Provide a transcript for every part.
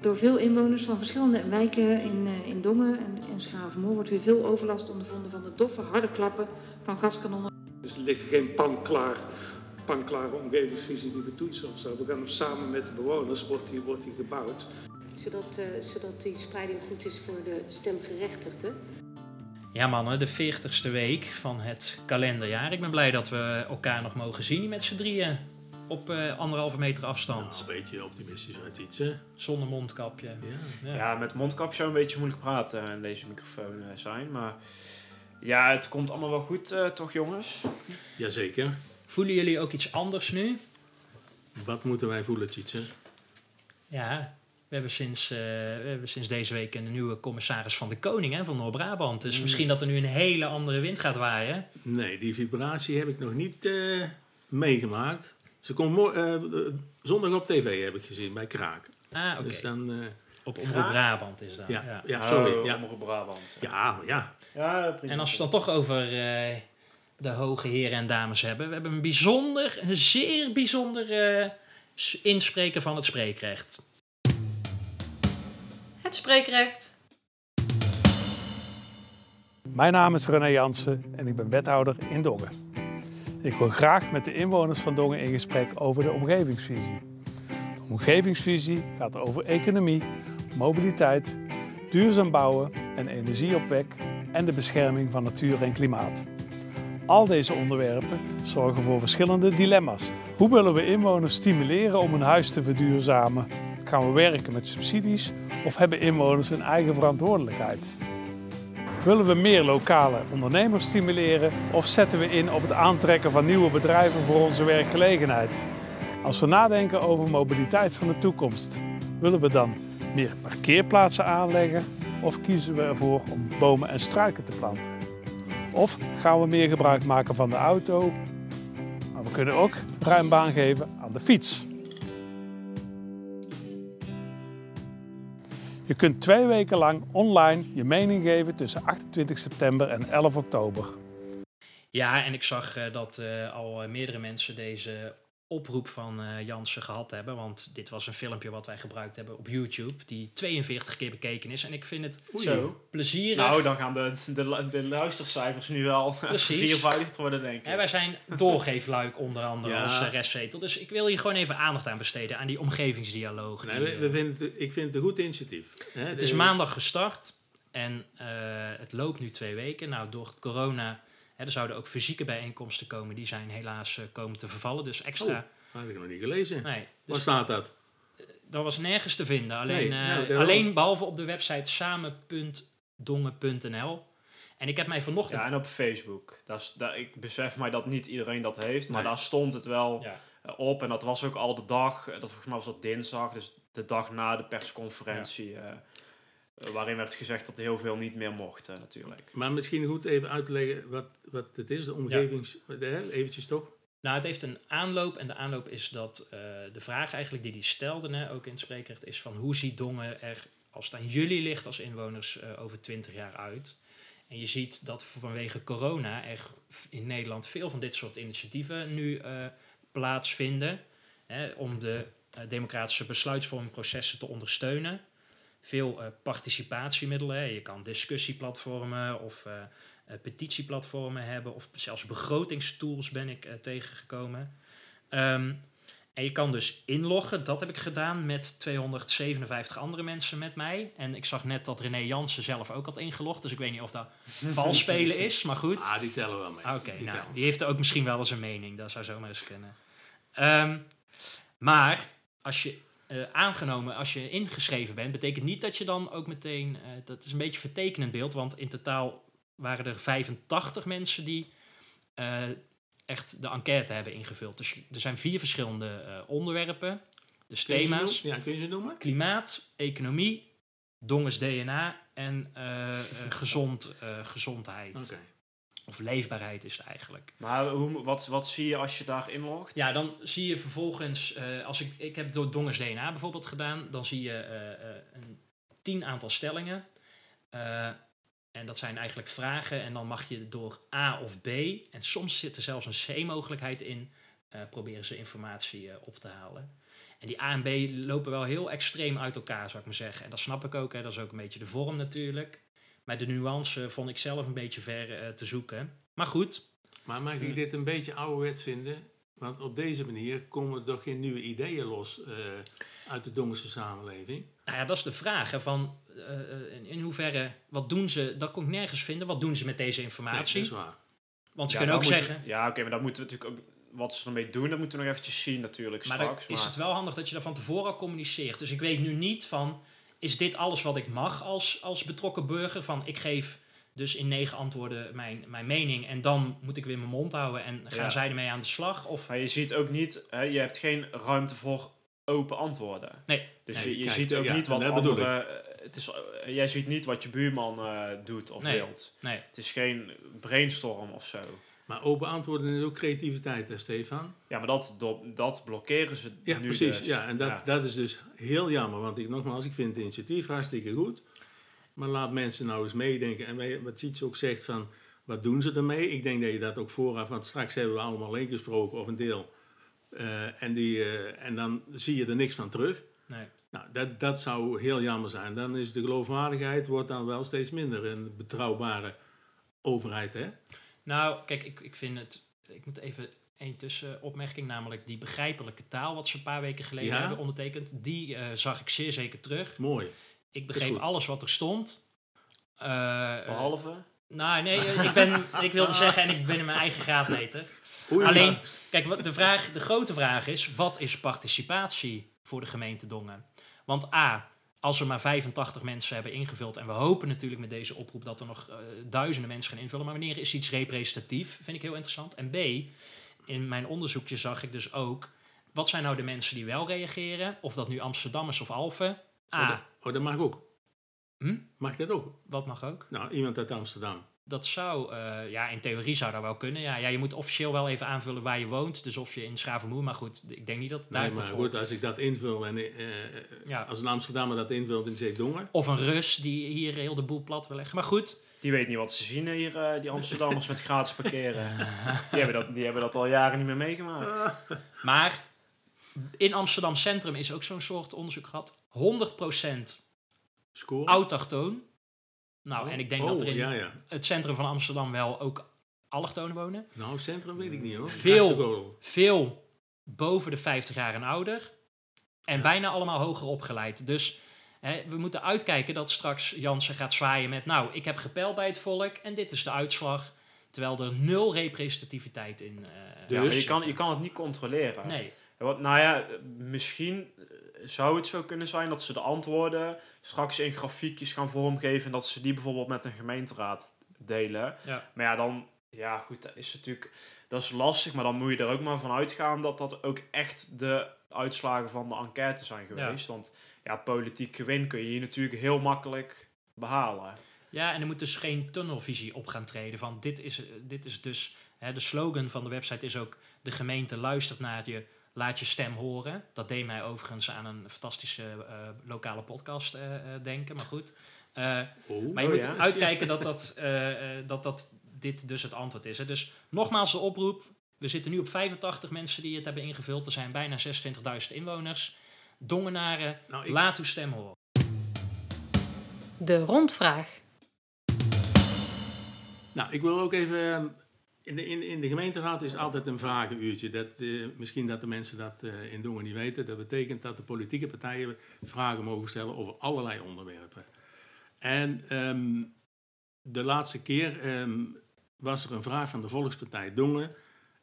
Door veel inwoners van verschillende wijken in, eh, in Dongen en, en Schavenmoor wordt weer veel overlast ondervonden van de doffe, harde klappen van gaskanonnen. Dus er ligt geen panklaar, panklare omgevingsvisie die we toetsen of zo. We gaan hem samen met de bewoners, wordt die, wordt die gebouwd. Zodat, eh, zodat die spreiding goed is voor de stemgerechtigden. Ja mannen, de 40ste week van het kalenderjaar. Ik ben blij dat we elkaar nog mogen zien met z'n drieën. Op eh, anderhalve meter afstand. een beetje optimistisch uit iets, hè? Zonder mondkapje. Ja. Ja. Ja, met mondkapje zou een beetje moeilijk praten in deze microfoon eh, zijn. Maar ja, het komt allemaal wel goed, eh, toch jongens? Jazeker. Voelen jullie ook iets anders nu? Wat moeten wij voelen, Tjitse? Ja, we hebben sinds, eh, we hebben sinds deze week een nieuwe commissaris van de Koning hè, van Noord-Brabant. Dus misschien dat er nu een hele andere wind gaat waaien. Nee, die vibratie heb ik nog niet eh, meegemaakt. Ze komt mo- eh, zondag op tv, heb ik gezien, bij Kraak. Ah, oké. Dus dan... eh, Op Omroep Brabant is dat. ja, ja. ja. sorry. Oh, ja. Omroep Brabant. ja, ja. Ja, prima. En als we het dan toch over eh, de hoge heren en dames hebben. We hebben een bijzonder, een zeer bijzonder eh, s- inspreken van het spreekrecht. Het spreekrecht. Mijn naam is René Jansen en ik ben wethouder in Dongen. Ik wil graag met de inwoners van Dongen in gesprek over de omgevingsvisie. De omgevingsvisie gaat over economie, mobiliteit, duurzaam bouwen en energieopwek en de bescherming van natuur en klimaat. Al deze onderwerpen zorgen voor verschillende dilemma's. Hoe willen we inwoners stimuleren om hun huis te verduurzamen? Gaan we werken met subsidies of hebben inwoners een eigen verantwoordelijkheid? Willen we meer lokale ondernemers stimuleren of zetten we in op het aantrekken van nieuwe bedrijven voor onze werkgelegenheid? Als we nadenken over mobiliteit van de toekomst, willen we dan meer parkeerplaatsen aanleggen of kiezen we ervoor om bomen en struiken te planten? Of gaan we meer gebruik maken van de auto? Maar we kunnen ook ruim baan geven aan de fiets. Je kunt twee weken lang online je mening geven tussen 28 september en 11 oktober. Ja, en ik zag eh, dat eh, al eh, meerdere mensen deze oproep van eh Jansen gehad hebben. Want dit was een filmpje wat wij gebruikt hebben op YouTube, die 42 keer bekeken is. En ik vind het Zo. plezierig. Nou, dan gaan de, de, de luistercijfers nu wel viervoudigd worden, denk ik. Hè, wij zijn doorgeefluik onder andere Ja. als uh, restzetel. Dus ik wil hier gewoon even aandacht aan besteden, aan die omgevingsdialoog. Nee, die, we, eh, we vinden het- ik vind het een goed initiatief. hè. Het is maandag gestart en eh, het loopt nu twee weken. Nou, door corona, hè, er zouden ook fysieke bijeenkomsten komen. Die zijn helaas eh, komen te vervallen. Dus extra... Dat heb ik nog niet gelezen. Nee, Waar dus staat dat? dat was nergens te vinden. Alleen, Nee, eh, nou, alleen behalve op de website samen.dongen.nl. En ik heb mij vanochtend... Ja, en op Facebook. Dat is, dat, ik besef mij dat niet iedereen dat heeft, maar Nee. daar stond het wel Ja. eh, op. En dat was ook al de dag, eh, dat volgens mij was dat dinsdag, dus de dag na de persconferentie. eh, eh, waarin werd gezegd dat er heel veel niet meer mocht, natuurlijk. Maar misschien goed even uit te leggen wat, wat het is, de omgevings... hè, Eventjes toch? Nou, het heeft een aanloop. En de aanloop is dat eh, de vraag eigenlijk die die stelde, hè, ook in het spreekrecht, is van hoe ziet Dongen er, als het aan jullie ligt als inwoners, eh, over 20 jaar uit? En je ziet dat vanwege corona er in Nederland veel van dit soort initiatieven nu eh, plaatsvinden. Hè, om de democratische besluitvormingprocessen te ondersteunen. Veel eh, participatiemiddelen. Hè. Je kan discussieplatformen of eh, eh, petitieplatformen hebben. Of zelfs begrotingstools ben ik tegengekomen. Ehm, en je kan dus inloggen. Dat heb ik gedaan met 257 andere mensen met mij. En ik zag net dat René Jansen zelf ook had ingelogd. Dus ik weet niet of dat vals spelen is. Maar goed. Ah, die tellen wel mee. Ah, Oké, Die nou, die heeft er ook misschien wel eens een mening. Dat zou zomaar eens kunnen. Ehm, maar als je eh, aangenomen, als je ingeschreven bent, betekent niet dat je dan ook meteen. eh, dat is een beetje een vertekenend beeld, want in totaal waren er 85 mensen die eh, echt de enquête hebben ingevuld. Dus er zijn vier verschillende onderwerpen. Dus Kun thema's? Ja, kun je ze noemen? klimaat, economie, Dongens DNA en gezond, gezondheid. Oké. Of leefbaarheid is het eigenlijk. Maar hoe, wat, wat zie je als je daar inlogt? Ja, dan zie je vervolgens, eh, als ik, ik heb door Dongers DNA bijvoorbeeld gedaan, dan zie je eh, eh, een tien aantal stellingen. En dat zijn eigenlijk vragen en dan mag je door A of B, en soms zit er zelfs een C-mogelijkheid in, proberen ze informatie op te halen. En die A en B lopen wel heel extreem uit elkaar, zou ik maar zeggen. En dat snap ik ook, hè. dat is ook een beetje de vorm natuurlijk. Maar de nuance vond ik zelf een beetje ver eh, te zoeken. Maar goed, Maar mag ik dit een beetje ouderwets vinden? Want op deze manier komen er toch geen nieuwe ideeën los eh, uit de Dongerse samenleving? Nou ja, dat is de vraag. Hè, van, eh, in, in hoeverre, wat doen ze, dat kon ik nergens vinden. Wat doen ze met deze Nee, informatie? dat is waar. Want ze Ja, kunnen ook zeggen, Ja, oké, maar dat moeten we natuurlijk ook... Wat ze ermee doen, dat moeten we nog eventjes zien natuurlijk maar dan straks. is maar- het wel handig dat je dat van tevoren al communiceert. Dus ik weet nu niet van, is dit alles wat ik mag als, als betrokken burger? Van, ik geef dus in negen antwoorden mijn, mijn mening en dan moet ik weer mijn mond houden en gaan Ja. zij ermee aan de slag? Of, Maar je ziet ook niet, hè, je hebt geen ruimte voor open antwoorden. Nee. Dus Nee, je, je kijk, ziet ook ja, niet wat andere... eh, Het is, eh, jij ziet niet wat je buurman eh, doet of Nee. wilt. nee, Het is geen brainstorm of zo. Maar open antwoorden is ook creativiteit, hè Stefan? Ja, maar dat, dat, dat blokkeren ze Ja, nu precies. dus. Ja, en dat, Ja. dat is dus heel jammer. Want ik, nogmaals, ik vind het initiatief hartstikke goed. Maar laat mensen nou eens meedenken. En wij, wat Cheats ook zegt van, wat doen ze ermee? Ik denk dat je dat ook vooraf, want straks hebben we allemaal ingesproken of een deel. Eh, en, die, eh, en dan zie je er niks van terug. nee. Nou, dat, dat zou heel jammer zijn. Dan is de geloofwaardigheid wordt dan wel steeds minder. Een betrouwbare overheid, hè? Nou, kijk, ik, ik vind het. Ik moet even één tussenopmerking, namelijk die begrijpelijke taal, wat ze een paar weken geleden Ja? hebben ondertekend. Die eh, zag ik zeer zeker terug. Mooi. Ik begreep alles wat er stond. Eh, Behalve... nou, nee, eh, ik, ben, ik wilde zeggen, en ik ben in mijn eigen graadmeter. Oei, Alleen, kijk, wat de, vraag, de grote vraag is: wat is participatie voor de gemeente Dongen? Want A, als er maar 85 mensen hebben ingevuld, en we hopen natuurlijk met deze oproep dat er nog eh, duizenden mensen gaan invullen, maar wanneer is iets representatief? Vind ik heel interessant. En B, in mijn onderzoekje zag ik dus ook: wat zijn nou de mensen die wel reageren? Of dat nu Amsterdammers of Alphen? Oh, A, dat, oh, dat mag ook. Hm? Mag dat ook? wat mag ook? Nou, iemand uit Amsterdam. Dat zou, eh, ja, in theorie zou dat wel kunnen. Ja, ja, je moet officieel wel even aanvullen waar je woont. Dus of je in Schavenmoer, maar goed, ik denk niet dat het daar Nee, maar goed, als ik dat invul en eh, Ja. als een Amsterdammer dat invult in Zeedongen. Of een Rus die hier heel de boel plat wil leggen. Maar goed, Die weet niet wat ze zien hier, eh, die Amsterdammers met gratis parkeren. Die hebben, dat, die hebben dat al jaren niet meer meegemaakt. maar in Amsterdam Centrum is ook zo'n soort onderzoek gehad. 100% Score. autochtoon. Nou, Oh, en ik denk oh, dat er in Ja, ja. het centrum van Amsterdam wel ook allochtonen wonen. Nou, centrum weet ik niet hoor. Veel. Veel boven de 50 jaar en ouder. En Ja. bijna allemaal hoger opgeleid. Dus hè, we moeten uitkijken dat straks Jansen gaat zwaaien met... nou, ik heb gepeld bij het volk en dit is de uitslag. Terwijl er nul representativiteit in... eh, Dus- Ja, je, kan, je kan het niet controleren. nee, Wat, nou ja, misschien eh, zou het zo kunnen zijn dat ze de antwoorden straks in grafiekjes gaan vormgeven en dat ze die bijvoorbeeld met een gemeenteraad delen. Ja. Maar ja, dan, ja goed, dat is natuurlijk, dat is lastig, maar dan moet je er ook maar van uitgaan dat dat ook echt de uitslagen van de enquête zijn geweest. Want ja, politiek gewin kun je hier natuurlijk heel makkelijk behalen. Ja, en er moet dus geen tunnelvisie op gaan treden. Van dit is, dit is dus. Hè, de slogan van de website is ook: de gemeente luistert naar je, laat je stem horen. Dat deed mij overigens aan een fantastische eh, lokale podcast eh, eh, denken. Maar goed. Eh, Oh, maar je Oh, moet ja? uitkijken dat dat, eh, eh, dat dat dit dus het antwoord is. Hè. Dus nogmaals de oproep. We zitten nu op 85 mensen die het hebben ingevuld. Er zijn bijna 26.000 inwoners. Dongenaren, nou, ik, laat uw stem horen. De rondvraag. nou, ik wil ook even... In de, in, in de gemeenteraad is altijd een vragenuurtje. Dat, eh, misschien dat de mensen dat eh, in Dongen niet weten. Dat betekent dat de politieke partijen vragen mogen stellen over allerlei onderwerpen. En ehm, de laatste keer ehm, was er een vraag van de Volkspartij Dongen.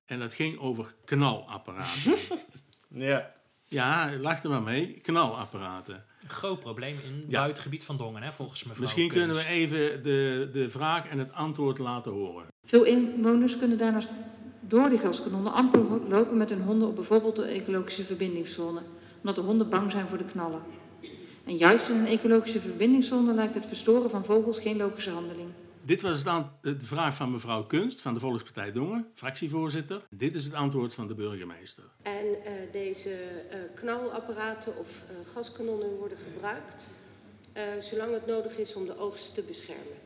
En dat ging over knalapparaten. Ja. ja, lach er maar mee. Knalapparaten. Een groot probleem in het Ja. buitengebied van Dongen, hè, volgens mevrouw Misschien kunnen we even de, de vraag en het antwoord laten horen. Veel inwoners kunnen daarnaast door die gaskanonnen amper lopen met hun honden op bijvoorbeeld de ecologische verbindingszone, omdat de honden bang zijn voor de knallen. En juist in een ecologische verbindingszone lijkt het verstoren van vogels geen logische handeling. Dit was aan- de vraag van mevrouw Kunst van de Volkspartij Dongen, fractievoorzitter. Dit is het antwoord van de burgemeester. En eh, deze eh, knalapparaten of eh, gaskanonnen worden gebruikt eh, zolang het nodig is om de oogst te beschermen.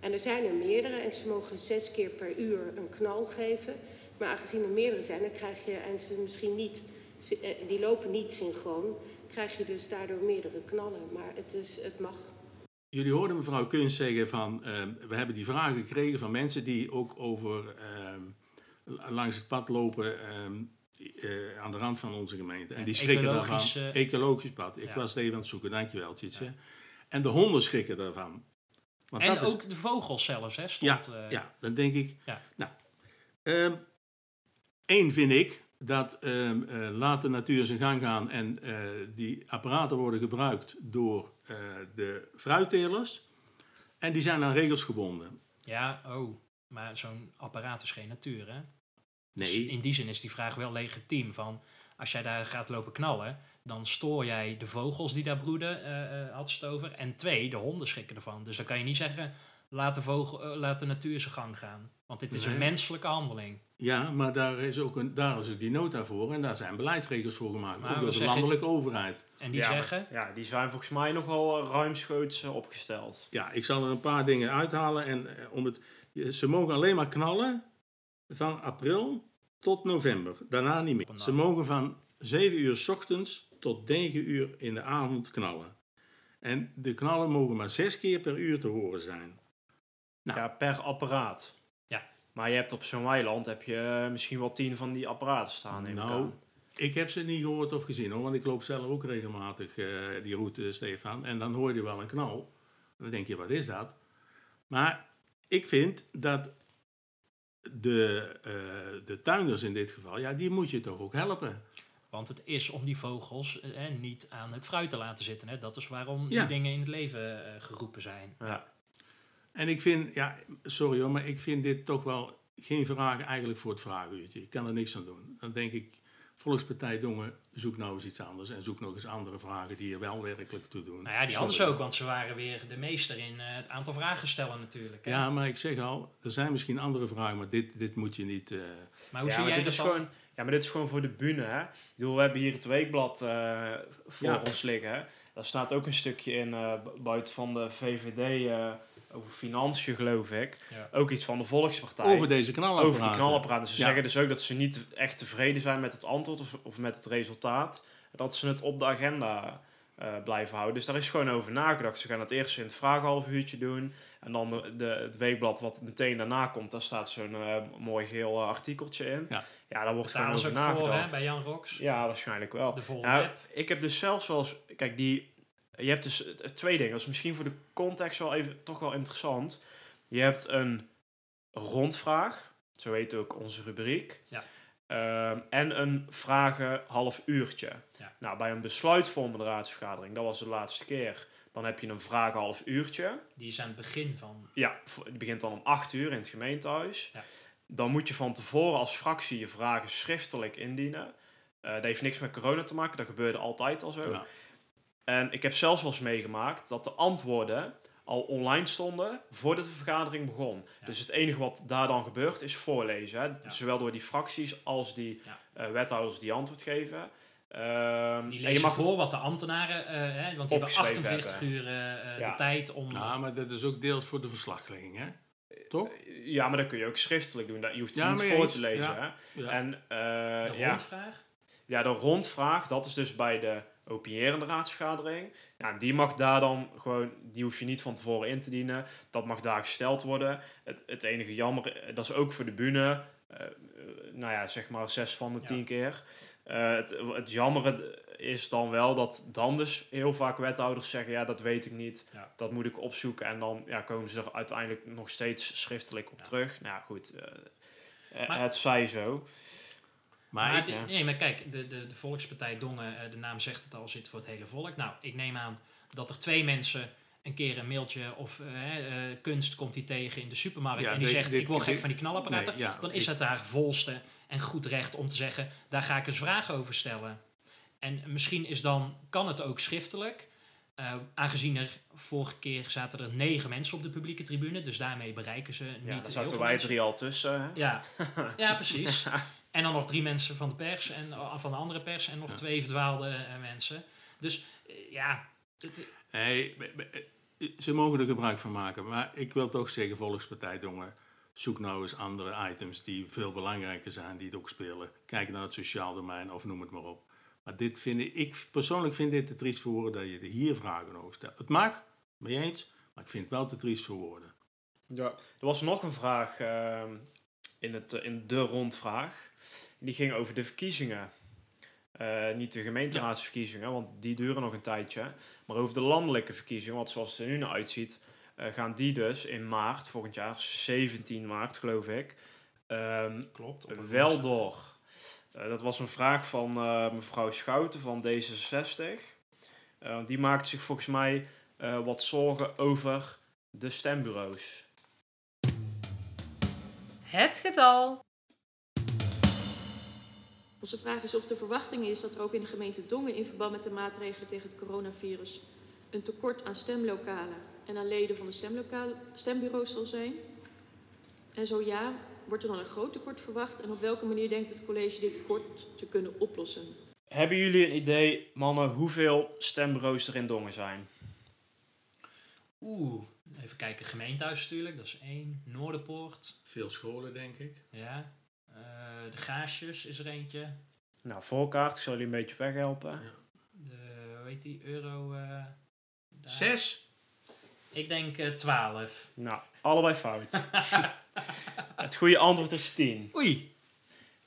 En er zijn er meerdere en ze mogen zes keer per uur een knal geven. Maar aangezien er meerdere zijn, dan krijg je, en ze misschien niet, eh, die lopen niet synchroon, krijg je dus daardoor meerdere knallen. Maar het, is, het mag. Jullie hoorden mevrouw Kunst zeggen van, ehm, we hebben die vragen gekregen van mensen die ook over ehm, langs het pad lopen ehm, eh, aan de rand van onze gemeente. En die schrikken ecologisch, daarvan. Ecologisch pad. Ik ja. was het even aan het zoeken, dankjewel Tjitse. En de honden schrikken daarvan. Want En dat is- ook de vogels zelfs, hè, Ja, stond... eh, ja, dan denk ik. Ja. Nou, ehm één vind ik dat ehm, eh, laat de natuur zijn gang gaan en eh, die apparaten worden gebruikt door de fruittelers. En die zijn aan regels gebonden. Ja, oh. Maar zo'n apparaat is geen natuur, hè? Dus Nee, in die zin is die vraag wel legitiem. Van, als jij daar gaat lopen knallen, dan stoor jij de vogels die daar broeden, eh eh, had ze het over. En twee, de honden schrikken ervan. Dus dan kan je niet zeggen, laat de, vogel, eh, laat de natuur zijn gang gaan. Want dit is Nee. een menselijke handeling. ja, maar daar is, ook een, daar is ook die nota voor en daar zijn beleidsregels voor gemaakt. Maar ook we door de zeggen- landelijke overheid. En die ja, maar- zeggen, ja, die zijn volgens mij nogal ruimschoots opgesteld. Ja, ik zal er een paar dingen uithalen. En om het, ze mogen alleen maar knallen van april tot november. Daarna niet meer. Ze mogen van 7 uur s ochtends tot 9 uur in de avond knallen. En de knallen mogen maar 6 keer per uur te horen zijn. Nou. Ja, per apparaat. Ja. Maar je hebt op zo'n weiland heb je eh, misschien wel tien van die apparaten staan. Nou. Ik heb ze niet gehoord of gezien hoor, want ik loop zelf ook regelmatig eh, die route, Stefan. En dan hoor je wel een knal. Dan denk je, wat is dat? Maar ik vind dat de, eh, de tuinders in dit geval, ja, die moet je toch ook helpen. Want het is om die vogels eh, eh, niet aan het fruit te laten zitten. Hè? Dat is waarom Ja. die dingen in het leven eh, geroepen zijn. Ja. En ik vind, ja, sorry hoor, maar ik vind dit toch wel geen vraag eigenlijk voor het vragenuurtje. Ik kan er niks aan doen. Dan denk ik, Volkspartij Dongen, zoek nou eens iets anders. En zoek nog eens andere vragen die er wel werkelijk toe doen. Nou ja, die hadden ze ook, want ze waren weer de meester in eh, het aantal vragen stellen natuurlijk. hè. Ja, maar ik zeg al, er zijn misschien andere vragen, maar dit, dit moet je niet... eh, Maar hoe ja, zie maar jij dit dat is dan? gewoon, ja, maar dit is gewoon voor de bühne. Hè? Ik bedoel, we hebben hier het weekblad eh, voor Ja. ons liggen. Hè? Daar staat ook een stukje in, eh, bu- buiten van de VVD, eh, over financiën geloof ik. Ja. Ook iets van de Volkspartij. over deze knalapparaten. Over die knalapparaten. Ze Ja. zeggen dus ook dat ze niet echt tevreden zijn met het antwoord of, of met het resultaat. Dat ze het op de agenda blijven houden. Dus daar is gewoon over nagedacht. Ze gaan het eerst in het vraaghalf uurtje doen. En dan de, de- het weekblad wat meteen daarna komt, daar staat zo'n eh, mooi geel eh, artikeltje in. Ja. ja daar wordt Daar gewoon was over ook voor hè, nagedacht. bij Jan Rox. Ja, waarschijnlijk wel. De volgende Nou, ik heb dus zelfs wel eens... Kijk, die... Je hebt dus eh, twee dingen. Dat is misschien voor de context wel even toch wel interessant. Je hebt een rondvraag. Zo heet ook onze rubriek. Ja. Ehm, en een vragen half uurtje. Ja. Nou, bij een besluitvormende raadsvergadering, dat was de laatste keer. Dan heb je een vragen half uurtje. Die is aan het begin van... Ja, die begint dan om 8 uur in het gemeentehuis. Ja. Dan moet je van tevoren als fractie je vragen schriftelijk indienen. Eh dat heeft niks met corona te maken, dat gebeurde altijd al zo. Ja. En ik heb zelfs wel eens meegemaakt dat de antwoorden al online stonden voordat de vergadering begon. Ja. Dus het enige wat daar dan gebeurt is voorlezen. Hè? Zowel door die fracties als die Ja. eh, wethouders die antwoord geven. Ehm, Die en je mag voor wat de ambtenaren, eh, hè, want die hebben Opgeschreven 48 hebben. uur Ja. de tijd om... Ja, maar dat is ook deels voor de verslaglegging, hè? Toch? Ja, maar dat kun je ook schriftelijk doen. Dat- Je hoeft het Ja, niet voor eens. te lezen. Ja. Hè? Ja. En eh, de ja, rondvraag. ja, de rondvraag, dat is dus bij de opinierende raadsvergadering. Ja, die mag daar dan gewoon, die hoef je niet van tevoren in te dienen. Dat mag daar gesteld worden. Het, het enige jammer, dat is ook voor de bühne, nou ja, zeg maar zes van de Ja. tien keer. Eh, het, het jammere is dan wel dat dan dus heel vaak wethouders zeggen, ja, dat weet ik niet. Ja. Dat moet ik opzoeken. En dan ja, komen ze er uiteindelijk nog steeds schriftelijk op Ja. terug. Nou ja, goed, eh, eh, Maar- het zij zo. Maar, Maar ik- de- ja. nee, maar kijk, de, de, de Volkspartij Dongen, eh, de naam zegt het al, zit voor het hele volk. Nou, ik neem aan dat er twee mensen een keer een mailtje of eh, eh, kunst komt die tegen in de supermarkt Ja, en die dit- zegt dit- ik word gek dit- van die knalapparaten. nee, ja, dan is het haar volste en goed recht om te zeggen, daar ga ik eens vragen over stellen. En misschien is dan, kan het ook schriftelijk. eh, aangezien er vorige keer zaten er negen mensen op de publieke tribune, dus daarmee bereiken ze niet Ja, daar veel zaten wij drie al tussen. hè? Ja, ja precies. En dan nog drie mensen van de pers en van de andere pers en nog Ja. twee verdwaalde mensen. Dus ja, het, Nee, ze mogen er gebruik van maken. Maar ik wil toch zeggen, Volkspartij Dongen, zoek nou eens andere items die veel belangrijker zijn, die het ook spelen. Kijk naar het sociaal domein of noem het maar op. Maar dit vind ik, persoonlijk vind dit te triest voor woorden dat je er hier vragen over stelt. Het mag, mee eens, maar ik vind het wel te triest voor woorden. Ja. Er was nog een vraag ehm, in, het, in de rondvraag. Die ging over de verkiezingen. Eh, niet de gemeenteraadsverkiezingen, want die duren nog een tijdje. Maar over de landelijke verkiezingen, want zoals het er nu naar uitziet, eh, gaan die dus in maart, volgend jaar, 17 maart geloof ik, ehm, klopt. wel door. Eh, dat was een vraag van eh, mevrouw Schouten van D66. Eh, die maakt zich volgens mij eh, wat zorgen over de stembureaus. Het getal. Onze vraag is of de verwachting is dat er ook in de gemeente Dongen in verband met de maatregelen tegen het coronavirus een tekort aan stemlokalen en aan leden van de stemlokaal- stembureaus zal zijn. En zo ja, wordt er dan een groot tekort verwacht en op welke manier denkt het college dit tekort te kunnen oplossen? Hebben jullie een idee, mannen, hoeveel stembureaus er in Dongen zijn? Oeh, even kijken. Gemeentehuis natuurlijk, dat is één. Noorderpoort, Veel scholen, denk ik. ja. De Gaasjes is er eentje. Nou, voorkaart, ik zal jullie een beetje weghelpen. De, hoe heet die, Euro... eh, daar. Zes? Ik denk eh 12. Nou, allebei fout. Het goede antwoord is 10. Oei.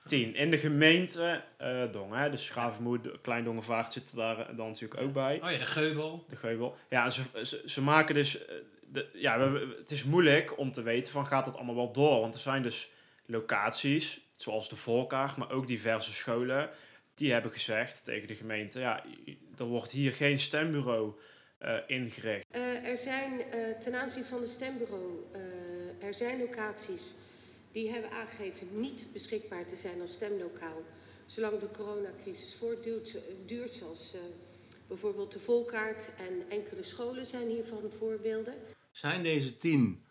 10. In de gemeente eh Dongen, hè, dus Schavenmoed, Klein Dongenvaart zit daar dan natuurlijk ook bij. Oh ja, de Geubel. De geubel. Ja, ze, ze, ze maken dus... De, ja, we- we- het is moeilijk om te weten van gaat dat allemaal wel door. Want er zijn dus locaties, zoals de Volkaart, maar ook diverse scholen... die hebben gezegd tegen de gemeente... ja, er wordt hier geen stembureau eh, ingericht. Eh, er zijn eh, ten aanzien van de stembureau, eh, er zijn locaties die hebben aangegeven niet beschikbaar te zijn als stemlokaal. Zolang de coronacrisis voortduurt, zo- duurt zoals eh, bijvoorbeeld de Volkaart en enkele scholen zijn hiervan voorbeelden. Zijn deze tien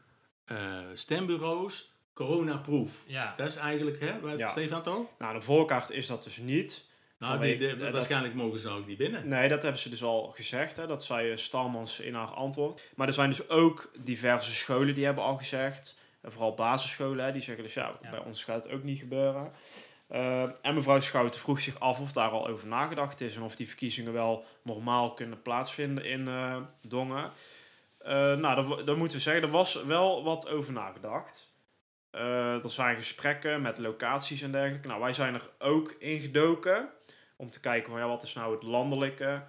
eh, stembureaus coronaproof? Ja. Dat is eigenlijk, hè, wat Ja. Stefan toch? Nou, de Volkaart is dat dus niet. Nou, die, Vanwege- de- dat- waarschijnlijk mogen ze ook niet binnen. Nee, dat hebben ze dus al gezegd. Hè. Dat zei eh, Stalmans in haar antwoord. Maar er zijn dus ook diverse scholen die hebben al gezegd. eh, Vooral basisscholen, hè, die zeggen dus ja, Ja. bij ons gaat het ook niet gebeuren. Eh, en mevrouw Schouten vroeg zich af of daar al over nagedacht is. En of die verkiezingen wel normaal kunnen plaatsvinden in eh, Dongen. Eh, nou, dan moeten we zeggen, er was wel wat over nagedacht. Eh, er zijn gesprekken met locaties en dergelijke. Nou, wij zijn er ook ingedoken om te kijken van ja, wat is nou het landelijke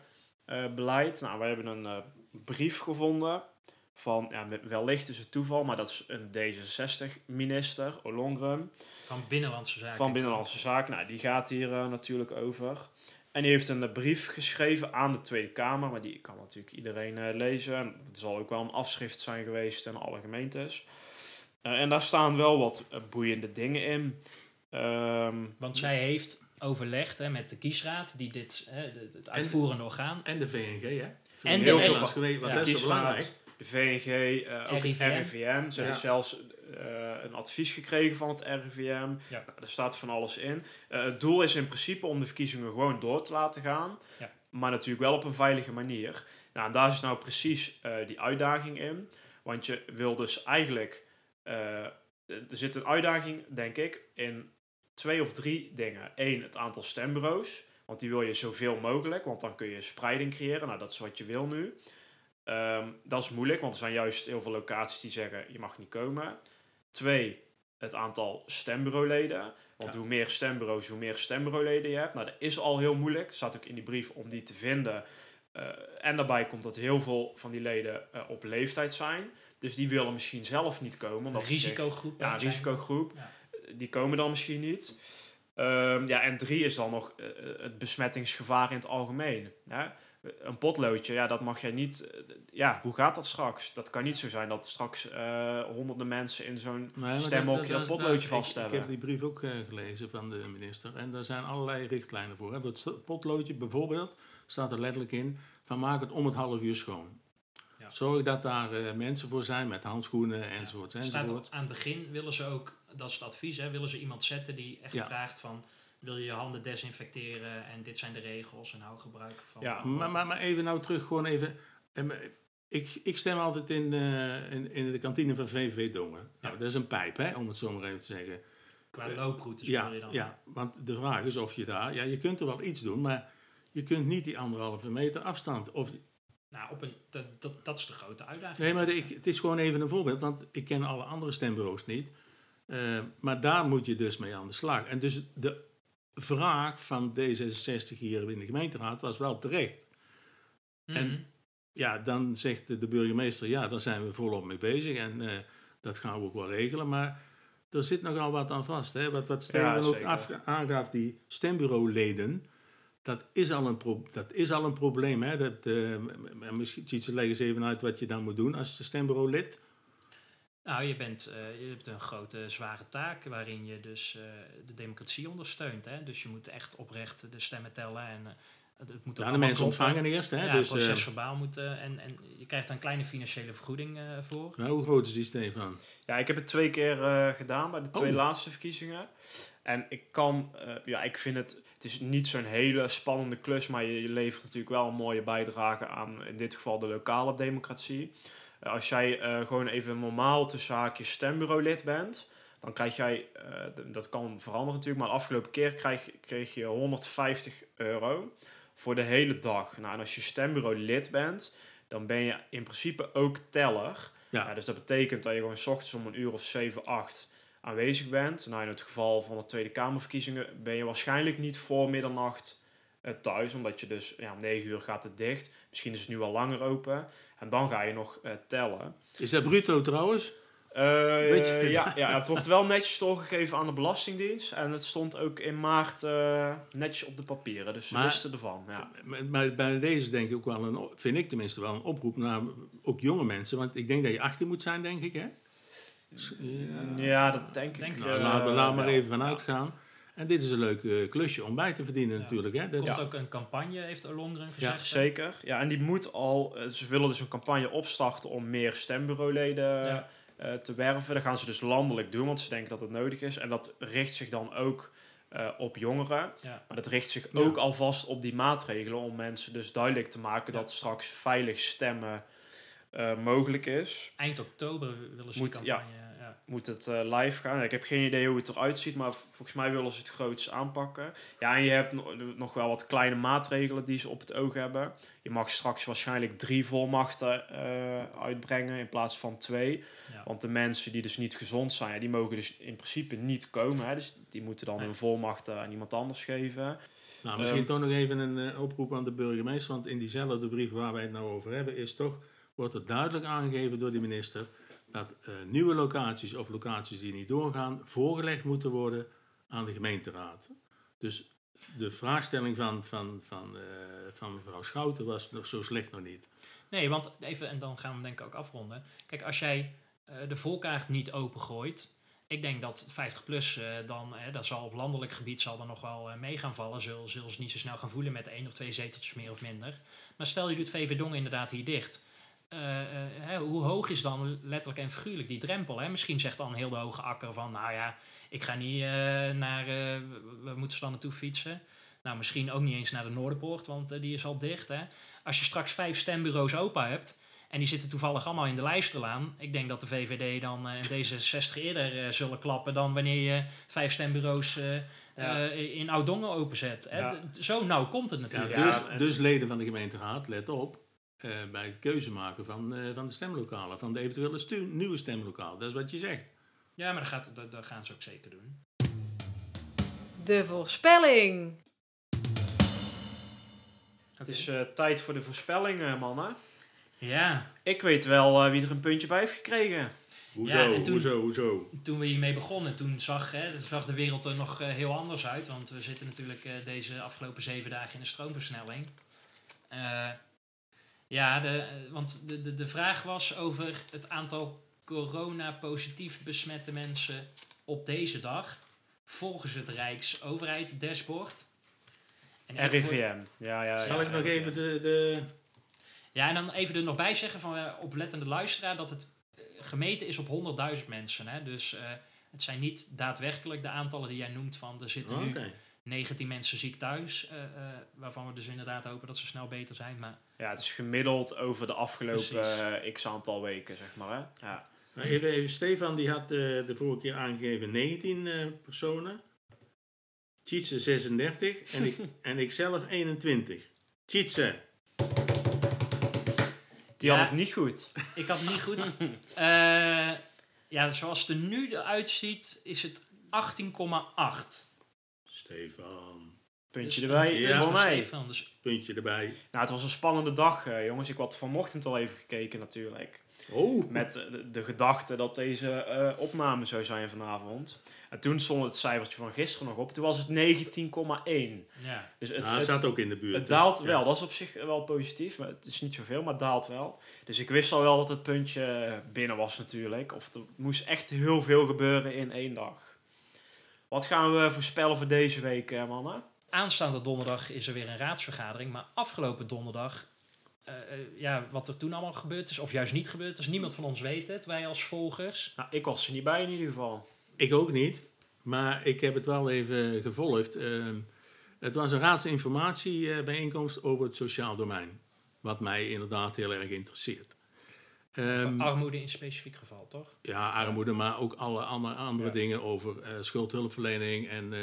eh, beleid. Nou, wij hebben een eh, brief gevonden van, ja, wellicht is het toeval, maar dat is een D66-minister, Olongren, Van Binnenlandse Zaken. van Binnenlandse Zaken. Nou, die gaat hier eh, natuurlijk over. En die heeft een eh, brief geschreven aan de Tweede Kamer, maar die kan natuurlijk iedereen eh, lezen. En het zal ook wel een afschrift zijn geweest aan alle gemeentes. Eh, en daar staan wel wat eh, boeiende dingen in. Ehm, Want zij heeft overlegd hè, met de kiesraad, die dit, hè, het uitvoerende orgaan. En de VNG, hè? En Heel de veel geweest, want ja, dat is zo belangrijk. de VNG, eh, ook RIVM. het RIVM. Ze Ja. heeft zelfs eh, een advies gekregen van het RIVM. Ja. Nou, daar staat van alles in. Eh, het doel is in principe om de verkiezingen gewoon door te laten gaan. Ja. Maar natuurlijk wel op een veilige manier. Nou, en daar is nou precies eh, die uitdaging in. Want je wil dus eigenlijk... eh, er zit een uitdaging, denk ik, in twee of drie dingen. Eén, het aantal stembureaus. Want die wil je zoveel mogelijk, want dan kun je spreiding creëren. Nou, dat is wat je wil nu. Ehm, dat is moeilijk, want er zijn juist heel veel locaties die zeggen je mag niet komen. Twee, het aantal stembureauleden. Want Ja. hoe meer stembureaus, hoe meer stembureauleden je hebt. Nou, dat is al heel moeilijk. Het staat ook in die brief om die te vinden. Eh, en daarbij komt dat heel veel van die leden eh, op leeftijd zijn. Dus die willen misschien zelf niet komen. Een Omdat risicogroep. ja, risicogroep. Ja. Die komen dan misschien niet. Ehm, ja, en drie is dan nog eh, het besmettingsgevaar in het algemeen. Hè? Een potloodje, ja, dat mag jij niet... eh, ja, hoe gaat dat straks? Dat kan niet zo zijn dat straks eh, honderden mensen in zo'n Nee, stemhokje dat, is- potloodje vaststellen. Ik heb die brief ook eh, gelezen van de minister. En daar zijn allerlei richtlijnen voor. Hè. Voor het potloodje bijvoorbeeld staat er letterlijk in van maak het om het half uur schoon. Zorg dat daar eh, mensen voor zijn met handschoenen enzovoort Staat er- enzovoort. aan het begin willen ze ook, dat is het advies, hè, willen ze iemand zetten die echt vraagt van wil je je handen desinfecteren en dit zijn de regels en hou gebruik van. Ja, Maar, maar, maar even nou terug, gewoon even. Ik, ik stem altijd in, eh, in, in de kantine van VVV Dongen. Nou, dat is een pijp, hè, om het zo maar even te zeggen. Qua Eh, looproutes Ja, je dan. ja, want de vraag is of je daar... Ja, je kunt er wel iets doen, maar je kunt niet die anderhalve meter afstand. Of, Nou, op een, dat, dat, dat is de grote uitdaging. nee, maar ik, het is gewoon even een voorbeeld, want ik ken alle andere stembureaus niet. Eh, maar daar moet je dus mee aan de slag. En dus de vraag van D66 hier in de gemeenteraad was wel terecht. Mhm. en- Ja, dan zegt de burgemeester, ja, daar zijn we volop mee bezig en eh, dat gaan we ook wel regelen. Maar er zit nogal wat aan vast. Hè? Wat, wat Steven Ja, ook af, aangaf, die stembureauleden, dat is al een, pro- dat is al een probleem. Hè? Dat, m- misschien leg eens even uit wat je dan moet doen als stembureaulid. Nou, je, bent, eh, je hebt een grote, zware taak waarin je dus eh, de democratie ondersteunt. Hè? Dus je moet echt oprecht de stemmen tellen en het moet ook Ja, de allemaal mensen kloppen. ontvangen eerst. Hè? ja, dus, het eh, proces verbaal moet eh, en, en je krijgt daar een kleine financiële vergoeding eh, voor. nou, hoe groot is die Stefan? Ja, ik heb het twee keer eh, gedaan bij de twee Oh. laatste verkiezingen. En ik kan, ja, ik vind het, het is niet zo'n hele spannende klus, maar je, je levert natuurlijk wel een mooie bijdrage aan, in dit geval de lokale democratie. Als jij eh, gewoon even normaal tussen haakjes stembureaulid bent, dan krijg jij, eh, dat kan veranderen natuurlijk, maar de afgelopen keer krijg, kreeg je 150 euro voor de hele dag. Nou, en als je stembureaulid bent, dan ben je in principe ook teller. Ja. Ja, dus dat betekent dat je gewoon s ochtends om een uur of 7, 8 aanwezig bent. Nou, in het geval van de Tweede Kamerverkiezingen ben je waarschijnlijk niet voor middernacht eh, thuis, omdat je dus ja, om 9 uur gaat het dicht. Misschien is het nu al langer open. En dan ga je nog eh, tellen. Is dat bruto trouwens? Eh, ja, ja, het wordt wel netjes doorgegeven aan de Belastingdienst. En het stond ook in maart eh, netjes op de papieren. Dus ze Maar- wisten ervan. Ja. Maar, bij deze denk ik ook wel een, vind ik tenminste wel een oproep naar ook jonge mensen. Want ik denk dat je 18 moet zijn, denk ik, hè? S- Ja. ja, dat denk, Denk ik. Nou, eh, laten we daar maar even van Ja. uitgaan. En dit is een leuk klusje om bij te verdienen Ja. natuurlijk. Hè? Er Dat, komt ook een campagne, heeft Olongren gezegd. Ja? Zeker. Ja, en die moet al... Ze willen dus een campagne opstarten om meer stembureauleden Ja. Eh, te werven. Dat gaan ze dus landelijk doen, want ze denken dat het nodig is. En dat richt zich dan ook eh, op jongeren. Ja. Maar dat richt zich Ja. ook alvast op die maatregelen om mensen dus duidelijk te maken Ja. dat straks veilig stemmen eh, mogelijk is. Eind oktober willen ze Moet- die campagne... Ja. Moet het eh, live gaan? Ik heb geen idee hoe het eruit ziet, maar volgens mij willen ze het groots aanpakken. Ja, en je hebt no- nog wel wat kleine maatregelen die ze op het oog hebben. Je mag straks waarschijnlijk drie volmachten eh, uitbrengen in plaats van twee. Ja. Want de mensen die dus niet gezond zijn, ja, die mogen dus in principe niet komen. Hè. Dus die moeten dan hun volmachten aan iemand anders geven. nou, misschien Ehm. toch nog even een eh, oproep aan de burgemeester. Want in diezelfde brief waar wij het nou over hebben, is toch, wordt er duidelijk aangegeven door de minister dat eh, nieuwe locaties of locaties die niet doorgaan, voorgelegd moeten worden aan de gemeenteraad. Dus de vraagstelling van, van, van, eh, mevrouw Schouten was nog zo slecht nog niet. Nee, want even, en dan gaan we denk ik ook afronden. Kijk, als jij eh, de volkaart niet opengooit... Ik denk dat 50PLUS eh dan, dat zal op landelijk gebied zal er nog wel eh, mee gaan vallen. Zullen, zullen ze niet zo snel gaan voelen met één of twee zeteltjes meer of minder. Maar stel je doet VV Dongen inderdaad hier dicht. Eh, eh, hè, hoe hoog is dan letterlijk en figuurlijk die drempel? Hè? Misschien zegt dan heel de hoge akker van, nou ja, ik ga niet eh, naar, eh, waar moeten ze dan naartoe fietsen? Nou, misschien ook niet eens naar de Noorderpoort, want die is al dicht. Hè? Als je straks vijf stembureaus open hebt en die zitten toevallig allemaal in de Lijsterlaan. Ik denk dat de VVD dan eh, en D66 eerder zullen klappen dan wanneer je vijf stembureaus eh, Ja. eh, in Oud-Dongen openzet. Ja. Zo nauw komt het natuurlijk. Ja, dus, dus leden van de gemeenteraad, let op, eh, bij het keuze maken van, eh, van de stemlokalen, van de eventuele stu- nieuwe stemlokaal. Dat is wat je zegt. Ja, maar dat, gaat, dat, dat gaan ze ook zeker doen. De voorspelling. Het is eh, tijd voor de voorspellingen, mannen. Ja, Ik weet wel eh, wie er een puntje bij heeft gekregen. Hoezo, Ja, en toen- hoezo, hoezo? toen we hiermee begonnen, toen zag, hè, zag de wereld er nog eh, heel anders uit. Want we zitten natuurlijk eh, deze afgelopen zeven dagen in een stroomversnelling. Eh, ja, de, want de, de, de vraag was over het aantal corona-positief besmette mensen op deze dag. Volgens het Rijksoverheid dashboard. En RIVM. Ja, ja, Zal ja, ik nog RIVM. even de, de, Ja, en dan even er nog bij zeggen van eh, oplettende luisteraar dat het eh, gemeten is op 100.000 mensen. Hè? Dus eh, het zijn niet daadwerkelijk de aantallen die jij noemt van er zitten Oké. nu 19 mensen ziek thuis. eh, eh, waarvan we dus inderdaad hopen dat ze snel beter zijn. Maar Ja, het is gemiddeld over de afgelopen eh, x aantal weken, zeg maar. Hè? Ja. Maar even, even, Stefan die had eh, de vorige keer aangegeven 19 eh, personen. Tjitse 36 en ik, en ik zelf 21. Tjitse, Die Ja. had het niet goed. ik had het niet goed. Eh, ja, zoals het er nu eruit ziet, is het 18,8. Stefan, Puntje Dus erbij Ja. voor mij. Stefan. Dus puntje erbij. Nou, het was een spannende dag, eh, jongens. Ik had vanochtend al even gekeken natuurlijk. Oh, Met eh, de, de gedachte dat deze eh, opname zou zijn vanavond. En toen stond het cijfertje van gisteren nog op. Toen was het 19,1. ja. Dus het, nou, het, zat ook in de buurt. het dus, daalt ja. wel. Dat is op zich wel positief. Maar het is niet zoveel, maar het daalt wel. Dus ik wist al wel dat het puntje binnen was natuurlijk. Of er moest echt heel veel gebeuren in één dag. Wat gaan we voorspellen voor deze week, eh, mannen? Aanstaande donderdag is er weer een raadsvergadering. Maar afgelopen donderdag, eh, eh, ja, wat er toen allemaal gebeurd is, of juist niet gebeurd is, niemand van ons weet het. Wij als volgers. Nou, ik was er niet bij in ieder geval. Ik ook niet, maar ik heb het wel even gevolgd. Ehm, het was een raadsinformatiebijeenkomst over het sociaal domein. Wat mij inderdaad heel erg interesseert. Ehm, armoede in specifiek geval, toch? ja, armoede, maar ook alle andere, andere Ja. dingen over eh, schuldhulpverlening. En eh,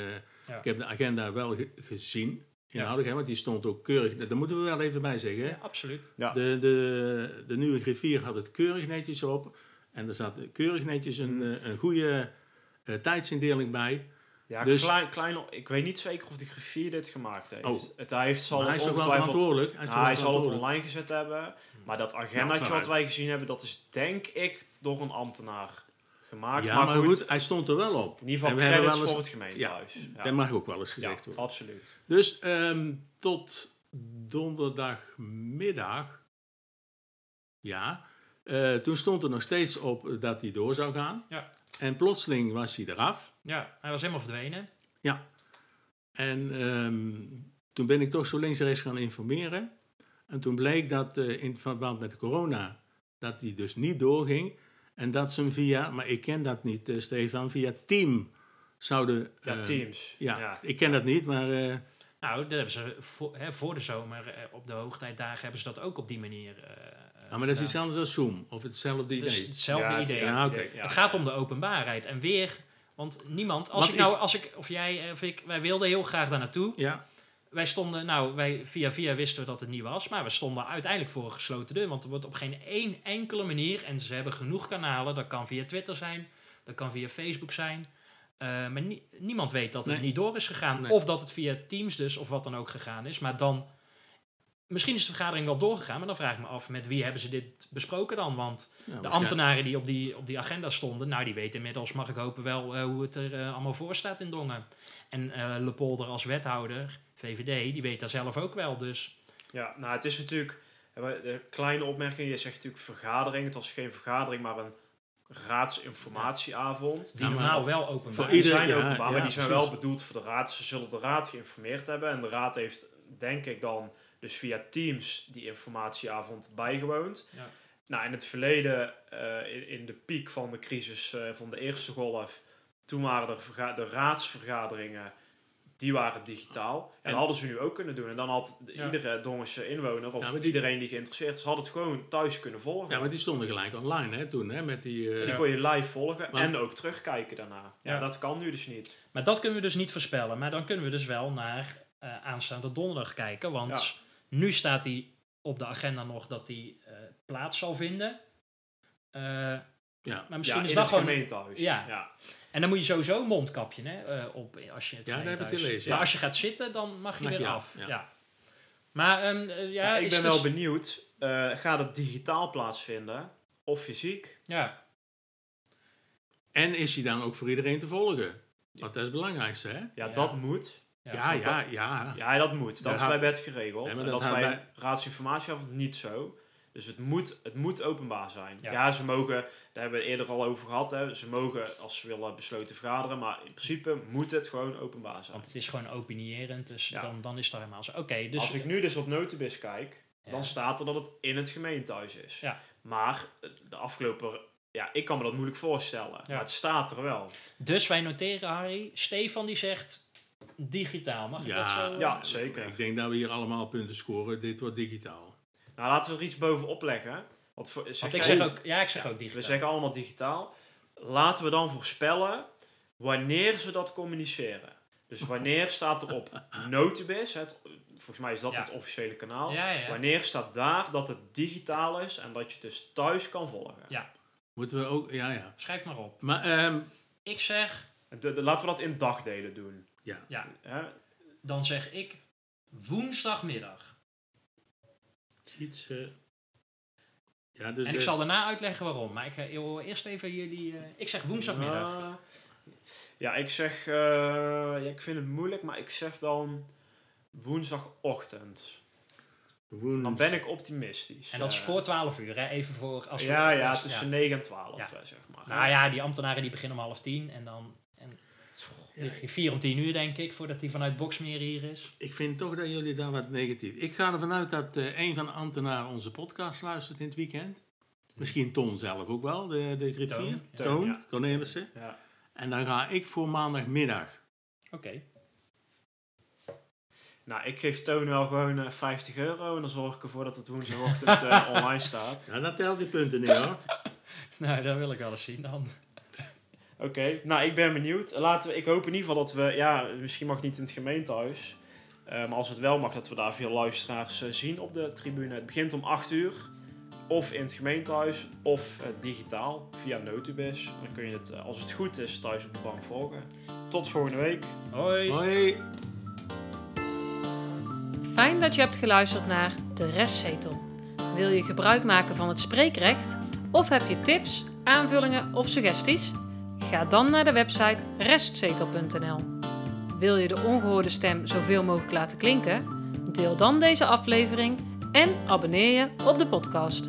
Ja. ik heb de agenda wel ge- gezien, Ja. inhoudelijk, hè, want die stond ook keurig. Daar moeten we wel even bij zeggen. Ja, absoluut. Ja. De, de, de nieuwe griffier had het keurig netjes op. En er zat keurig netjes een, eh, een goede eh, tijdsindeling bij. Ja, Dus- klein, klein, ik weet niet zeker of de griffier dit gemaakt heeft. Oh. Het, hij heeft, zal Maar hij het is ongetwijfeld... verantwoordelijk? Hij Nou, hij zal het online gezet hebben. Maar dat agendaatje wat wij gezien hebben, dat is denk ik door een ambtenaar gemaakt. Ja, maar, goed, hij stond er wel op. in ieder geval En we hebben credits wel eens- voor het gemeentehuis. Ja, Dat mag ook wel eens Ja, gezegd worden. absoluut. Dus ehm, tot donderdagmiddag, ja, eh, toen stond er nog steeds op dat hij door zou gaan. Ja. En plotseling was hij eraf. Ja, hij was helemaal verdwenen. En ehm, toen ben ik toch zo links en rechts gaan informeren. En toen bleek dat eh, in verband met corona, dat die dus niet doorging. En dat ze hem via, maar ik ken dat niet, eh, Stefan, via Team zouden... Ja, eh, teams. Ja, ja. ik ken dat niet, maar... eh, Nou, dat hebben ze voor, hè, voor de zomer, op de hoogtijdagen, hebben ze dat ook op die manier eh, ja, maar dat is iets anders dan Zoom, of hetzelfde idee. Dus hetzelfde Ja, idee. Ja, oké. ja. het gaat om de openbaarheid. En weer, want niemand, als Want ik nou, als ik, of jij, of ik, wij wilden heel graag daar naartoe. Ja, Wij stonden, nou, wij, via via wisten we dat het niet was, maar we stonden uiteindelijk voor een gesloten deur. Want er wordt op geen één enkele manier, en ze hebben genoeg kanalen, dat kan via Twitter zijn, dat kan via Facebook zijn. eh, maar nie- niemand weet dat het Nee. niet door is gegaan. Nee. Of dat het via Teams dus, of wat dan ook gegaan is. Maar dan, misschien is de vergadering wel doorgegaan, maar dan vraag ik me af, met wie hebben ze dit besproken dan? Want nou, de ambtenaren die op die, op die agenda stonden, nou die weten inmiddels, mag ik hopen wel, eh, hoe het er eh, allemaal voor staat in Dongen. En eh Lepolder als wethouder, VVD, die weet daar zelf ook wel. Dus Ja, nou het is natuurlijk... eh, De kleine opmerking, je zegt natuurlijk vergadering. Het was geen vergadering, maar een raadsinformatieavond. die normaal wel openbaar voor Die is. ieder- zijn ja, openbaar, ja, maar die zijn precies. wel bedoeld voor de raad. Ze zullen de raad geïnformeerd hebben. En de raad heeft, denk ik dan, dus via Teams die informatieavond bijgewoond. Ja. Nou, in het verleden, eh, in, in de piek van de crisis eh, van de eerste golf, toen waren er de raadsvergaderingen, die waren digitaal. En, En- hadden ze nu ook kunnen doen. En dan had Ja. iedere Dongense inwoner, of Ja, die- iedereen die geïnteresseerd is, had het gewoon thuis kunnen volgen. ja, maar die stonden gelijk online hè, toen, hè, met die... eh, Die kon je live volgen Maar- en ook terugkijken daarna. Ja, Ja. dat kan nu dus niet. Maar dat kunnen we dus niet voorspellen. Maar dan kunnen we dus wel naar eh, aanstaande donderdag kijken. Want nu staat hij op de agenda nog dat hij eh, plaats zal vinden. Ja. maar misschien is dat gewoon... gemeentehuis. Ja. En dan moet je sowieso een mondkapje hè, eh, op als je het Ja, dat heb ik gemeentehuis- gelezen, Maar ja. als je gaat zitten, dan mag je Mag weer je af. af, Ja. ja. Maar ehm, eh, ja, Ja, ik is ben dus- wel benieuwd. eh, gaat het digitaal plaatsvinden of fysiek? Ja, En is hij dan ook voor iedereen te volgen? Want dat is het belangrijkste, hè? Ja, Ja. dat moet. ja. Ja, want ja, ja. Ja, dat moet. Dat is bij wet geregeld. En dat dat is bij- raadsinformatieavond niet zo. Dus het moet, het moet openbaar zijn. Ja. Ja. ze mogen, daar hebben we eerder al over gehad, hè, ze mogen als ze willen besloten vergaderen, maar in principe moet het gewoon openbaar zijn. Want het is gewoon opinierend, dus Ja. dan, dan is het helemaal zo. Oké, dus als ik nu dus op Notibis kijk, Ja. dan staat er dat het in het gemeentehuis is. Ja. Maar eh, de afgelopen... Ja, ik kan me dat moeilijk voorstellen. Maar het staat er wel. Dus wij noteren, Harry. Stefan die zegt digitaal. Mag ik dat zo? Ja, zeker. Ik denk dat we hier allemaal punten scoren. Dit wordt digitaal. Nou, laten we er iets bovenop leggen. Want, voor, zeg Want ik jij- zeg ook, ja, ik zeg ook digitaal. We zeggen allemaal digitaal. Laten we dan voorspellen wanneer ze dat communiceren. Dus wanneer staat er op Notibis, het, volgens mij is dat Ja. het officiële kanaal. Ja, ja, ja. Wanneer staat daar dat het digitaal is en dat je het dus thuis kan volgen. Ja. Moeten we ook... Ja, ja. Schrijf maar op. Maar ehm, Ik zeg, De- de- laten we dat in dagdelen doen. ja, Hè? dan zeg ik woensdagmiddag. Iets... ja, dus en ik dus- zal daarna uitleggen waarom. Maar ik eh, wil eerst even jullie... eh, ik zeg woensdagmiddag. Uh, ja, ik zeg... eh, ja, ik vind het moeilijk, maar ik zeg dan woensdagochtend. woens- Dan ben ik optimistisch. en dat is voor 12 uur, hè? Even voor... Als we- ja, ja, tussen 9 en 12, Ja. eh, zeg maar. Nou ja, die ambtenaren die beginnen om half tien. En dan... En, lig je vier om tien uur, denk ik, voordat hij vanuit Boksmeer hier is. Ik vind toch dat jullie daar wat negatief... Ik ga ervan uit dat eh, een van de ambtenaren onze podcast luistert in het weekend. Misschien Ton zelf ook wel, de, de griffier. Toon, Toon, ja. ja. Cornelissen. Ja. En dan ga ik voor maandagmiddag. Oké. Nou, ik geef Toon wel gewoon eh, 50 euro en dan zorg ik ervoor dat het woensdagochtend eh, online staat. Ja, dat telt die punten niet hoor. Nou, dat wil ik wel eens zien dan. Oké, nou ik ben benieuwd. Laten we, ik hoop in ieder geval dat we, ja, misschien mag het niet in het gemeentehuis. eh, maar als het wel mag, dat we daar veel luisteraars eh, zien op de tribune. Het begint om 8 uur. Of in het gemeentehuis, of eh, digitaal via Notubis. Dan kun je het, als het goed is, thuis op de bank volgen. Tot volgende week. Hoi. Hoi. Fijn dat je hebt geluisterd naar De Restzetel. Wil je gebruik maken van het spreekrecht? Of heb je tips, aanvullingen of suggesties? Ga dan naar de website restzetel.nl. Wil je de ongehoorde stem zoveel mogelijk laten klinken? Deel dan deze aflevering en abonneer je op de podcast.